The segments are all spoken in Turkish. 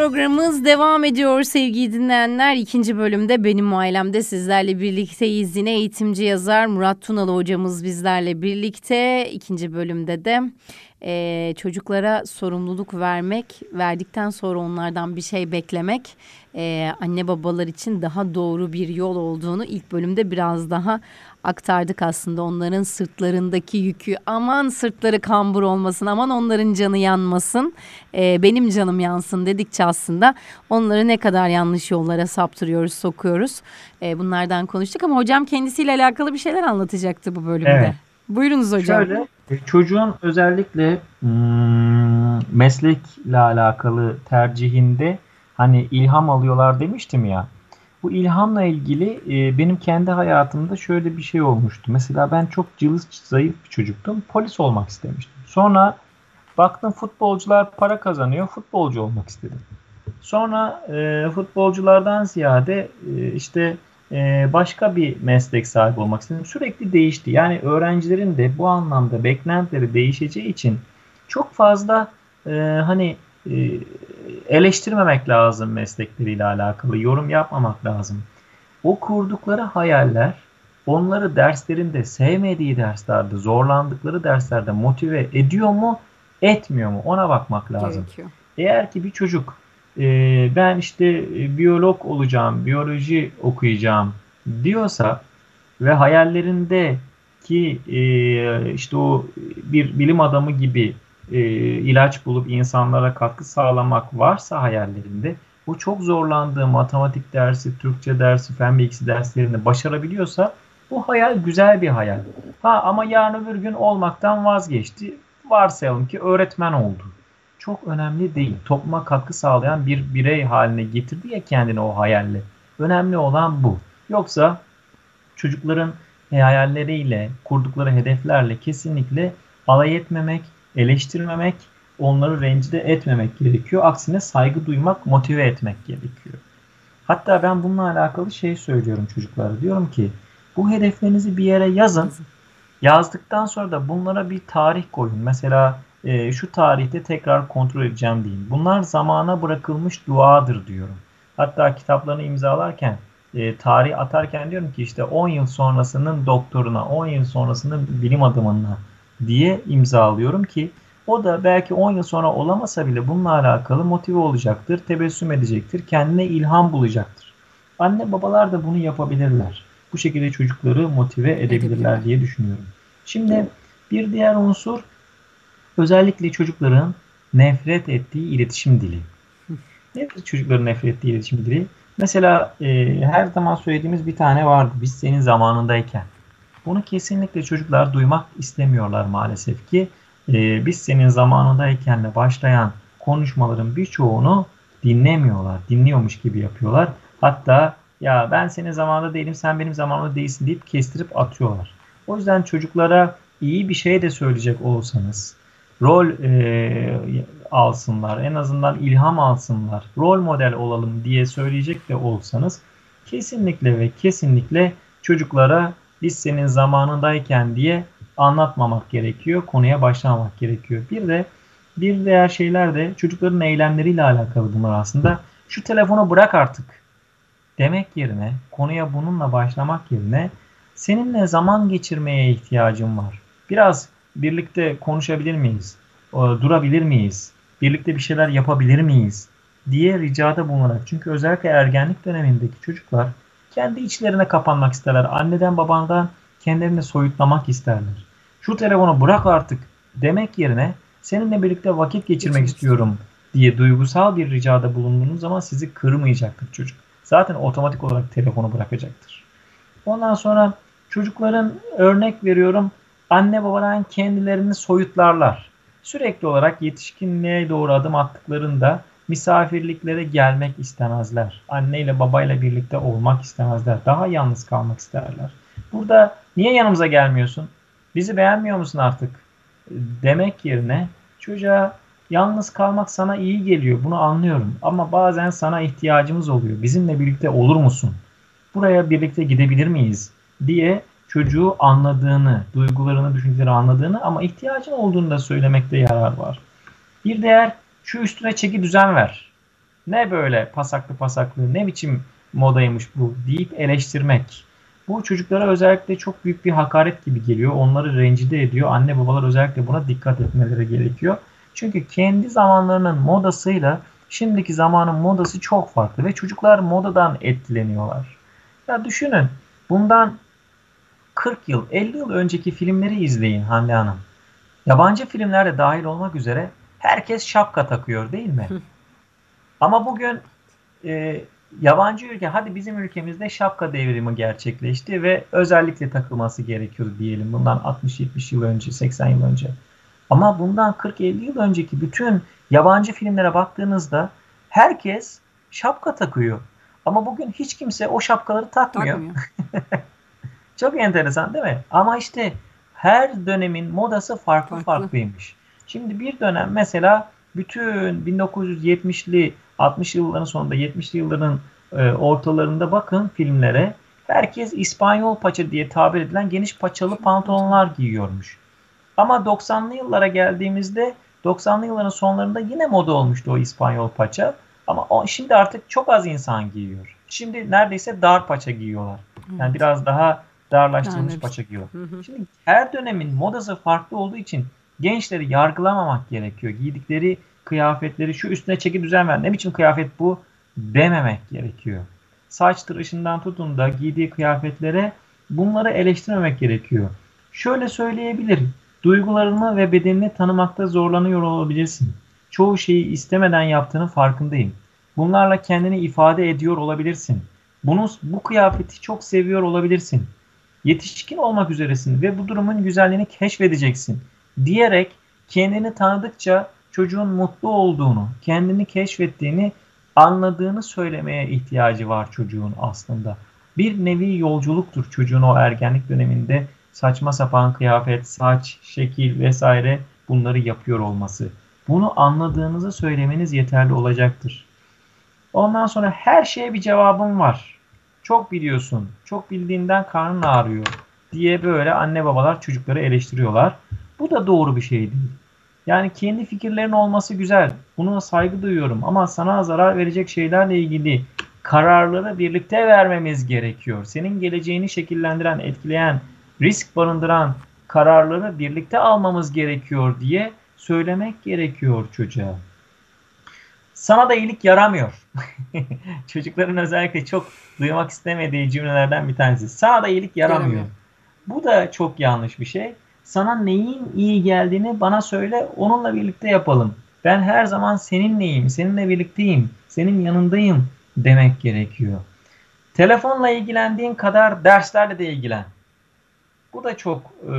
Programımız devam ediyor sevgili dinleyenler. İkinci bölümde benim ailemde sizlerle birlikteyiz. Yine eğitimci yazar Murat Tunalı hocamız bizlerle birlikte. İkinci bölümde de e, çocuklara sorumluluk vermek, verdikten sonra onlardan bir şey beklemek e, anne babalar için daha doğru bir yol olduğunu ilk bölümde biraz daha aktardık aslında onların sırtlarındaki yükü aman sırtları kambur olmasın aman onların canı yanmasın e, benim canım yansın dedikçe aslında onları ne kadar yanlış yollara saptırıyoruz sokuyoruz e, bunlardan konuştuk ama hocam kendisiyle alakalı bir şeyler anlatacaktı bu bölümde. Evet. Buyurunuz hocam. Şöyle e, çocuğun özellikle hmm, meslekle alakalı tercihinde hani ilham alıyorlar demiştim ya. Bu ilhamla ilgili e, benim kendi hayatımda şöyle bir şey olmuştu. Mesela ben çok cılız zayıf bir çocuktum. Polis olmak istemiştim. Sonra baktım futbolcular para kazanıyor. Futbolcu olmak istedim. Sonra e, futbolculardan ziyade e, işte e, başka bir meslek sahibi olmak istedim. Sürekli değişti. Yani öğrencilerin de bu anlamda beklentileri değişeceği için çok fazla e, hani e, eleştirmemek lazım meslekleriyle alakalı. Yorum yapmamak lazım. O kurdukları hayaller onları derslerinde sevmediği derslerde, zorlandıkları derslerde motive ediyor mu, etmiyor mu? Ona bakmak lazım. Gerekiyor. Eğer ki bir çocuk e, ben işte e, biyolog olacağım, biyoloji okuyacağım diyorsa ve hayallerinde ki e, işte o bir bilim adamı gibi e, ilaç bulup insanlara katkı sağlamak varsa hayallerinde o çok zorlandığı matematik dersi, Türkçe dersi, fen bilgisi derslerini başarabiliyorsa bu hayal güzel bir hayal. Ha ama yarın öbür gün olmaktan vazgeçti. Varsayalım ki öğretmen oldu. Çok önemli değil. Topluma katkı sağlayan bir birey haline getirdi ya kendini o hayalle. Önemli olan bu. Yoksa çocukların hayalleriyle, kurdukları hedeflerle kesinlikle alay etmemek, eleştirmemek, onları rencide etmemek gerekiyor. Aksine saygı duymak, motive etmek gerekiyor. Hatta ben bununla alakalı şey söylüyorum çocuklara. Diyorum ki bu hedeflerinizi bir yere yazın. Yazdıktan sonra da bunlara bir tarih koyun. Mesela e, şu tarihte tekrar kontrol edeceğim deyin. Bunlar zamana bırakılmış duadır diyorum. Hatta kitaplarını imzalarken e, tarih atarken diyorum ki işte 10 yıl sonrasının doktoruna, 10 yıl sonrasının bilim adamına diye imzalıyorum ki o da belki 10 yıl sonra olamasa bile bununla alakalı motive olacaktır, tebessüm edecektir, kendine ilham bulacaktır. Anne babalar da bunu yapabilirler. Bu şekilde çocukları motive edebilirler diye düşünüyorum. Şimdi bir diğer unsur özellikle çocukların nefret ettiği iletişim dili. Nedir çocukların nefret ettiği iletişim dili? Mesela e, her zaman söylediğimiz bir tane vardı. Biz senin zamanındayken. Bunu kesinlikle çocuklar duymak istemiyorlar maalesef ki. Ee, biz senin zamanındaykenle başlayan konuşmaların birçoğunu dinlemiyorlar. Dinliyormuş gibi yapıyorlar. Hatta ya ben senin zamanında değilim sen benim zamanımda değilsin deyip kestirip atıyorlar. O yüzden çocuklara iyi bir şey de söyleyecek olsanız rol e, alsınlar en azından ilham alsınlar rol model olalım diye söyleyecek de olsanız kesinlikle ve kesinlikle çocuklara biz senin zamanındayken diye anlatmamak gerekiyor. Konuya başlamamak gerekiyor. Bir de bir diğer şeyler de çocukların eylemleriyle alakalı bunlar aslında. Şu telefonu bırak artık demek yerine konuya bununla başlamak yerine seninle zaman geçirmeye ihtiyacım var. Biraz birlikte konuşabilir miyiz? Durabilir miyiz? Birlikte bir şeyler yapabilir miyiz? diye ricada bulunarak. Çünkü özellikle ergenlik dönemindeki çocuklar kendi içlerine kapanmak isterler. Anneden babandan kendilerini soyutlamak isterler. Şu telefonu bırak artık demek yerine seninle birlikte vakit geçirmek istiyorum diye duygusal bir ricada bulunduğunuz zaman sizi kırmayacaktır çocuk. Zaten otomatik olarak telefonu bırakacaktır. Ondan sonra çocukların örnek veriyorum anne babadan kendilerini soyutlarlar. Sürekli olarak yetişkinliğe doğru adım attıklarında misafirliklere gelmek istemezler. Anne ile babayla birlikte olmak istemezler. Daha yalnız kalmak isterler. Burada niye yanımıza gelmiyorsun? Bizi beğenmiyor musun artık? Demek yerine çocuğa yalnız kalmak sana iyi geliyor. Bunu anlıyorum. Ama bazen sana ihtiyacımız oluyor. Bizimle birlikte olur musun? Buraya birlikte gidebilir miyiz? diye çocuğu anladığını, duygularını, düşünceleri anladığını ama ihtiyacın olduğunu da söylemekte yarar var. Bir diğer şu üstüne çeki düzen ver. Ne böyle pasaklı pasaklı ne biçim modaymış bu deyip eleştirmek. Bu çocuklara özellikle çok büyük bir hakaret gibi geliyor. Onları rencide ediyor. Anne babalar özellikle buna dikkat etmeleri gerekiyor. Çünkü kendi zamanlarının modasıyla şimdiki zamanın modası çok farklı ve çocuklar modadan etkileniyorlar. Ya düşünün bundan 40 yıl, 50 yıl önceki filmleri izleyin Hande Hanım. Yabancı filmlerde dahil olmak üzere herkes şapka takıyor değil mi? Ama bugün e, yabancı ülke, hadi bizim ülkemizde şapka devrimi gerçekleşti ve özellikle takılması gerekiyor diyelim. Bundan 60-70 yıl önce, 80 yıl önce. Ama bundan 40-50 yıl önceki bütün yabancı filmlere baktığınızda herkes şapka takıyor. Ama bugün hiç kimse o şapkaları takmıyor. takmıyor. Çok enteresan değil mi? Ama işte her dönemin modası farklı, farklı farklıymış. Şimdi bir dönem mesela bütün 1970'li 60 yılların sonunda 70'li yılların e, ortalarında bakın filmlere herkes İspanyol paça diye tabir edilen geniş paçalı pantolonlar giyiyormuş. Ama 90'lı yıllara geldiğimizde 90'lı yılların sonlarında yine moda olmuştu o İspanyol paça. Ama o, şimdi artık çok az insan giyiyor. Şimdi neredeyse dar paça giyiyorlar. Yani biraz daha darlaştırılmış yani, paça giyiyor. Şimdi her dönemin modası farklı olduğu için gençleri yargılamamak gerekiyor. Giydikleri kıyafetleri şu üstüne çeki düzen ver. Ne biçim kıyafet bu dememek gerekiyor. Saç tıraşından tutun da giydiği kıyafetlere bunları eleştirmemek gerekiyor. Şöyle söyleyebilirim. Duygularını ve bedenini tanımakta zorlanıyor olabilirsin. Çoğu şeyi istemeden yaptığının farkındayım. Bunlarla kendini ifade ediyor olabilirsin. Bunu, bu kıyafeti çok seviyor olabilirsin. Yetişkin olmak üzeresin ve bu durumun güzelliğini keşfedeceksin. Diyerek kendini tanıdıkça çocuğun mutlu olduğunu, kendini keşfettiğini, anladığını söylemeye ihtiyacı var çocuğun aslında. Bir nevi yolculuktur çocuğun o ergenlik döneminde saçma sapan kıyafet, saç, şekil vesaire bunları yapıyor olması. Bunu anladığınızı söylemeniz yeterli olacaktır. Ondan sonra her şeye bir cevabım var. Çok biliyorsun, çok bildiğinden karnın ağrıyor diye böyle anne babalar çocukları eleştiriyorlar. Bu da doğru bir şey değil. Yani kendi fikirlerin olması güzel. Buna saygı duyuyorum ama sana zarar verecek şeylerle ilgili kararları birlikte vermemiz gerekiyor. Senin geleceğini şekillendiren, etkileyen, risk barındıran kararları birlikte almamız gerekiyor diye söylemek gerekiyor çocuğa. Sana da iyilik yaramıyor. Çocukların özellikle çok duymak istemediği cümlelerden bir tanesi. Sana da iyilik yaramıyor. yaramıyor. Bu da çok yanlış bir şey. Sana neyin iyi geldiğini bana söyle, onunla birlikte yapalım. Ben her zaman seninleyim, seninle birlikteyim, senin yanındayım demek gerekiyor. Telefonla ilgilendiğin kadar derslerle de ilgilen. Bu da çok e,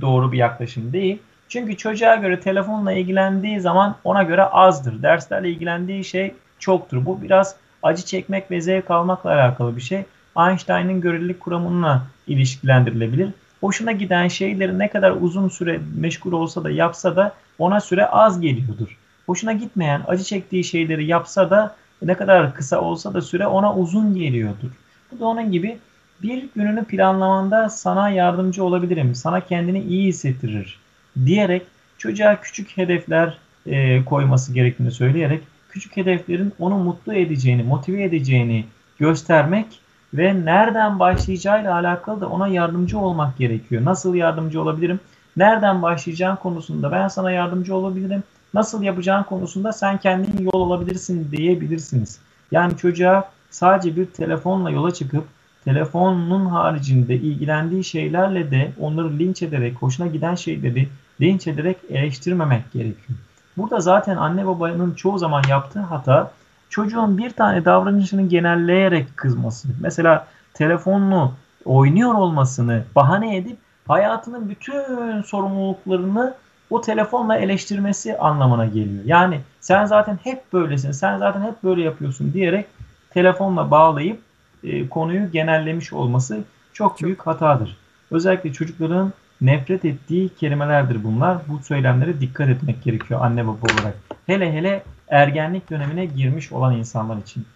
doğru bir yaklaşım değil. Çünkü çocuğa göre telefonla ilgilendiği zaman ona göre azdır. Derslerle ilgilendiği şey çoktur. Bu biraz acı çekmek ve zevk almakla alakalı bir şey. Einstein'ın görelilik kuramına ilişkilendirilebilir. Hoşuna giden şeyleri ne kadar uzun süre meşgul olsa da yapsa da ona süre az geliyordur. Hoşuna gitmeyen, acı çektiği şeyleri yapsa da ne kadar kısa olsa da süre ona uzun geliyordur. Bu da onun gibi bir gününü planlamanda sana yardımcı olabilirim. Sana kendini iyi hissettirir diyerek çocuğa küçük hedefler e, koyması gerektiğini söyleyerek küçük hedeflerin onu mutlu edeceğini, motive edeceğini göstermek ve nereden başlayacağıyla alakalı da ona yardımcı olmak gerekiyor. Nasıl yardımcı olabilirim? Nereden başlayacağın konusunda ben sana yardımcı olabilirim. Nasıl yapacağın konusunda sen kendin yol olabilirsin diyebilirsiniz. Yani çocuğa sadece bir telefonla yola çıkıp telefonun haricinde ilgilendiği şeylerle de onları linç ederek, hoşuna giden şeyleri linç ederek eleştirmemek gerekiyor. Burada zaten anne babanın çoğu zaman yaptığı hata çocuğun bir tane davranışını genelleyerek kızması. Mesela telefonunu oynuyor olmasını bahane edip hayatının bütün sorumluluklarını o telefonla eleştirmesi anlamına geliyor. Yani sen zaten hep böylesin, sen zaten hep böyle yapıyorsun diyerek telefonla bağlayıp e, konuyu genellemiş olması çok, çok büyük hatadır. Özellikle çocukların nefret ettiği kelimelerdir bunlar. Bu söylemlere dikkat etmek gerekiyor anne baba olarak. Hele hele ergenlik dönemine girmiş olan insanlar için.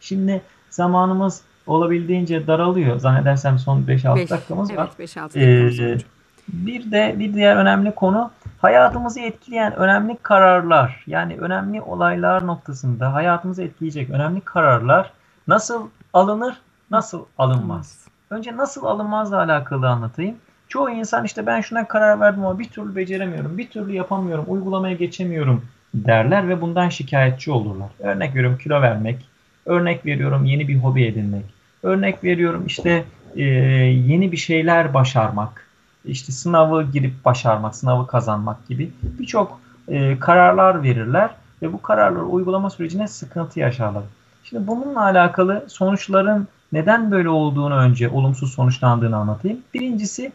Şimdi zamanımız olabildiğince daralıyor. Zannedersem son 5-6 dakikamız var. Evet 5-6 dakikamız ee, Bir de bir diğer önemli konu hayatımızı etkileyen önemli kararlar yani önemli olaylar noktasında hayatımızı etkileyecek önemli kararlar nasıl alınır, nasıl alınmaz? Önce nasıl alınmazla alakalı anlatayım. Çoğu insan işte ben şuna karar verdim ama bir türlü beceremiyorum, bir türlü yapamıyorum, uygulamaya geçemiyorum derler ve bundan şikayetçi olurlar. Örnek veriyorum kilo vermek, örnek veriyorum yeni bir hobi edinmek, örnek veriyorum işte e, yeni bir şeyler başarmak, işte sınavı girip başarmak, sınavı kazanmak gibi birçok e, kararlar verirler ve bu kararları uygulama sürecine sıkıntı yaşarlar. Şimdi bununla alakalı sonuçların neden böyle olduğunu önce olumsuz sonuçlandığını anlatayım. Birincisi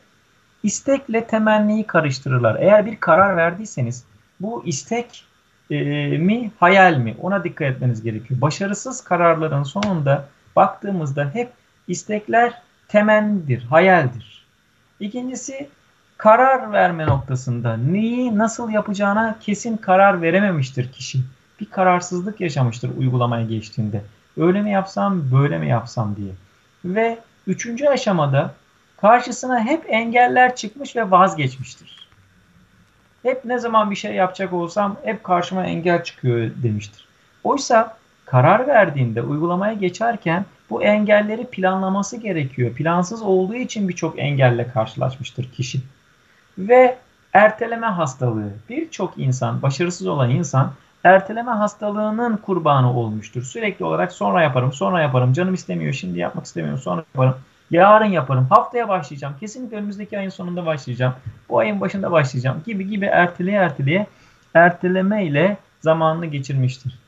istekle temenniyi karıştırırlar. Eğer bir karar verdiyseniz bu istek e, mi hayal mi ona dikkat etmeniz gerekiyor. Başarısız kararların sonunda baktığımızda hep istekler temennidir, hayaldir. İkincisi karar verme noktasında neyi nasıl yapacağına kesin karar verememiştir kişi. Bir kararsızlık yaşamıştır uygulamaya geçtiğinde. Öyle mi yapsam, böyle mi yapsam diye. Ve üçüncü aşamada karşısına hep engeller çıkmış ve vazgeçmiştir. Hep ne zaman bir şey yapacak olsam hep karşıma engel çıkıyor demiştir. Oysa karar verdiğinde uygulamaya geçerken bu engelleri planlaması gerekiyor. Plansız olduğu için birçok engelle karşılaşmıştır kişi. Ve erteleme hastalığı. Birçok insan, başarısız olan insan erteleme hastalığının kurbanı olmuştur. Sürekli olarak sonra yaparım, sonra yaparım, canım istemiyor, şimdi yapmak istemiyorum, sonra yaparım. Yarın yaparım, haftaya başlayacağım, kesinlikle önümüzdeki ayın sonunda başlayacağım, bu ayın başında başlayacağım gibi gibi erteleye erteleye erteleme ile zamanını geçirmiştir.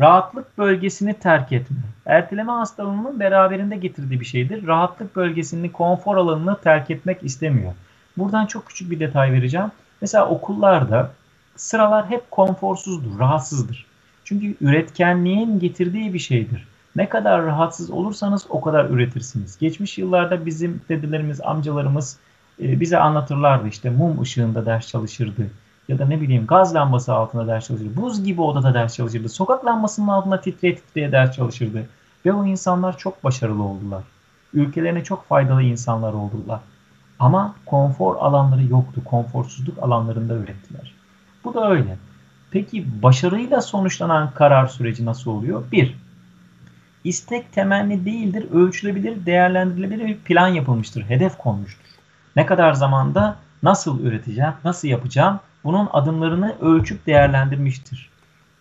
Rahatlık bölgesini terk etme. Erteleme hastalığının beraberinde getirdiği bir şeydir. Rahatlık bölgesini, konfor alanını terk etmek istemiyor. Buradan çok küçük bir detay vereceğim. Mesela okullarda sıralar hep konforsuzdur, rahatsızdır. Çünkü üretkenliğin getirdiği bir şeydir. Ne kadar rahatsız olursanız o kadar üretirsiniz. Geçmiş yıllarda bizim dedelerimiz, amcalarımız e, bize anlatırlardı işte mum ışığında ders çalışırdı. Ya da ne bileyim gaz lambası altında ders çalışırdı. Buz gibi odada ders çalışırdı. Sokak lambasının altında titreye titreye ders çalışırdı. Ve o insanlar çok başarılı oldular. Ülkelerine çok faydalı insanlar oldular. Ama konfor alanları yoktu. Konforsuzluk alanlarında ürettiler. Bu da öyle. Peki başarıyla sonuçlanan karar süreci nasıl oluyor? Bir, istek temenni değildir, ölçülebilir, değerlendirilebilir bir plan yapılmıştır, hedef konmuştur. Ne kadar zamanda nasıl üreteceğim, nasıl yapacağım bunun adımlarını ölçüp değerlendirmiştir.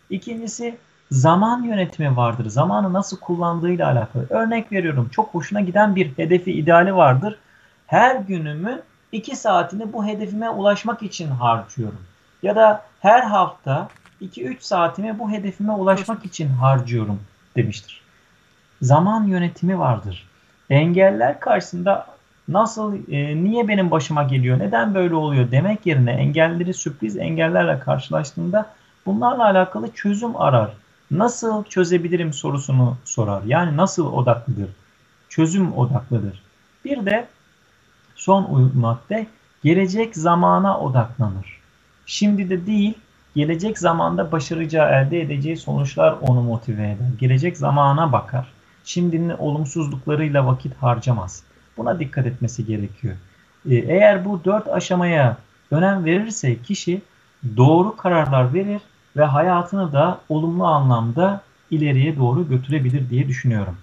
İkincisi zaman yönetimi vardır. Zamanı nasıl kullandığıyla alakalı. Örnek veriyorum çok hoşuna giden bir hedefi, ideali vardır. Her günümün 2 saatini bu hedefime ulaşmak için harcıyorum. Ya da her hafta 2-3 saatimi bu hedefime ulaşmak için harcıyorum demiştir. Zaman yönetimi vardır. Engeller karşısında nasıl, e, niye benim başıma geliyor, neden böyle oluyor demek yerine engelleri sürpriz engellerle karşılaştığında bunlarla alakalı çözüm arar. Nasıl çözebilirim sorusunu sorar. Yani nasıl odaklıdır? Çözüm odaklıdır. Bir de son madde gelecek zamana odaklanır. Şimdi de değil, gelecek zamanda başaracağı, elde edeceği sonuçlar onu motive eder. Gelecek zamana bakar. Şimdinin olumsuzluklarıyla vakit harcamaz. Buna dikkat etmesi gerekiyor. Ee, eğer bu dört aşamaya önem verirse kişi doğru kararlar verir ve hayatını da olumlu anlamda ileriye doğru götürebilir diye düşünüyorum.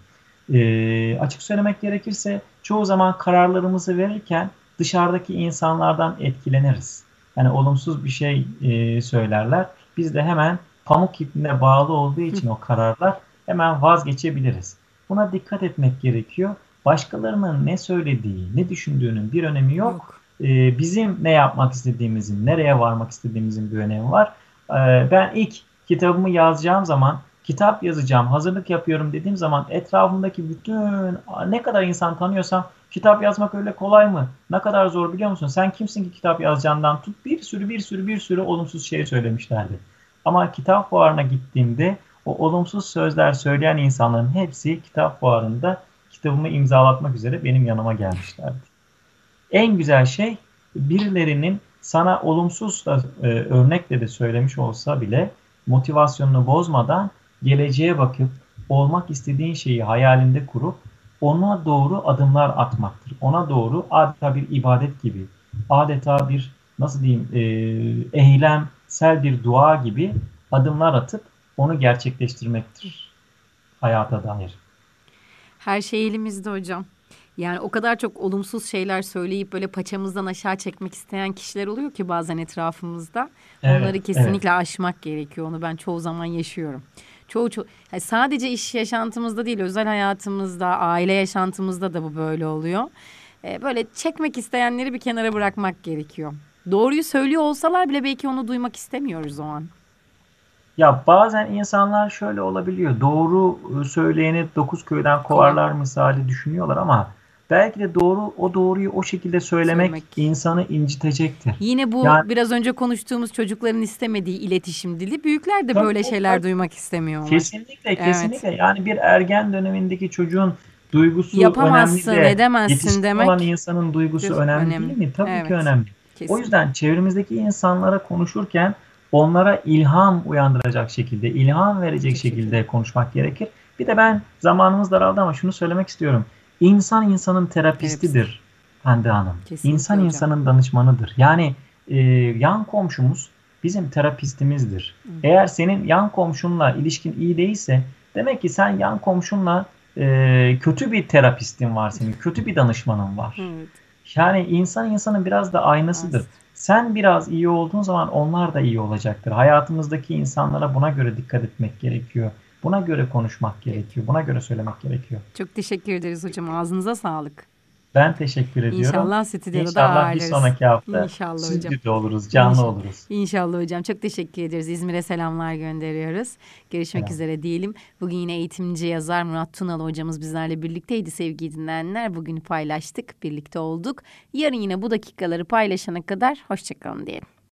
E, açık söylemek gerekirse çoğu zaman kararlarımızı verirken dışarıdaki insanlardan etkileniriz. Yani olumsuz bir şey e, söylerler. Biz de hemen pamuk ipine bağlı olduğu için o kararlar hemen vazgeçebiliriz. Buna dikkat etmek gerekiyor. Başkalarının ne söylediği, ne düşündüğünün bir önemi yok. yok. Ee, bizim ne yapmak istediğimizin, nereye varmak istediğimizin bir önemi var. Ee, ben ilk kitabımı yazacağım zaman kitap yazacağım, hazırlık yapıyorum dediğim zaman etrafımdaki bütün ne kadar insan tanıyorsam kitap yazmak öyle kolay mı? Ne kadar zor biliyor musun? Sen kimsin ki kitap yazacağından tut bir sürü bir sürü bir sürü olumsuz şey söylemişlerdi. Ama kitap fuarına gittiğimde o olumsuz sözler söyleyen insanların hepsi kitap fuarında kitabımı imzalatmak üzere benim yanıma gelmişlerdi. En güzel şey birilerinin sana olumsuz da, e, örnekle de söylemiş olsa bile motivasyonunu bozmadan geleceğe bakıp olmak istediğin şeyi hayalinde kurup ona doğru adımlar atmaktır. Ona doğru adeta bir ibadet gibi, adeta bir nasıl diyeyim e, eylemsel bir dua gibi adımlar atıp onu gerçekleştirmektir hayata dair. Her şey elimizde hocam. Yani o kadar çok olumsuz şeyler söyleyip böyle paçamızdan aşağı çekmek isteyen kişiler oluyor ki bazen etrafımızda. Evet, Onları kesinlikle aşmak gerekiyor. Onu ben çoğu zaman yaşıyorum. Çoğu çoğu yani sadece iş yaşantımızda değil, özel hayatımızda, aile yaşantımızda da bu böyle oluyor. Ee, böyle çekmek isteyenleri bir kenara bırakmak gerekiyor. Doğruyu söylüyor olsalar bile belki onu duymak istemiyoruz o an. Ya bazen insanlar şöyle olabiliyor. Doğru söyleyeni dokuz köyden kovarlar misali düşünüyorlar ama belki de doğru o doğruyu o şekilde söylemek, Söylemek. insanı incitecektir. Yine bu Yani- biraz önce konuştuğumuz çocukların istemediği iletişim dili. Büyükler de Tabii, böyle şeyler tabii. duymak istemiyorlar. Kesinlikle, Evet. kesinlikle. Yani bir ergen dönemindeki çocuğun duygusu Yapamazsın, önemli de edemezsin demek olan insanın duygusu önemli, önemli. değil mi? Tabii Evet. ki önemli. Kesin. O yüzden çevremizdeki insanlara konuşurken onlara ilham uyandıracak şekilde, ilham verecek şekilde konuşmak gerekir. Bir de ben zamanımız daraldı ama şunu söylemek istiyorum. İnsan insanın terapistidir Hande Hanım. Kesinlikle İnsan hocam. insanın danışmanıdır. Yani e, yan komşumuz bizim terapistimizdir. Eğer senin yan komşunla ilişkin iyi değilse demek ki sen yan komşunla e, kötü bir terapistin var senin, kötü bir danışmanın var. Evet. Yani insan insanın biraz da aynasıdır. Sen biraz iyi olduğun zaman onlar da iyi olacaktır. Hayatımızdaki insanlara buna göre dikkat etmek gerekiyor. Buna göre konuşmak gerekiyor. Buna göre söylemek gerekiyor. Çok teşekkür ederiz hocam. Ağzınıza sağlık. Ben teşekkür ediyorum. İnşallah stüdyoda da İnşallah bir ağırlarız. sonraki hafta İnşallah hocam. stüdyoda oluruz, canlı İnşallah. oluruz. İnşallah hocam. Çok teşekkür ederiz. İzmir'e selamlar gönderiyoruz. Görüşmek Selam. üzere diyelim. Bugün yine eğitimci yazar Murat Tunalı hocamız bizlerle birlikteydi sevgili dinleyenler. Bugün paylaştık, birlikte olduk. Yarın yine bu dakikaları paylaşana kadar hoşçakalın diyelim.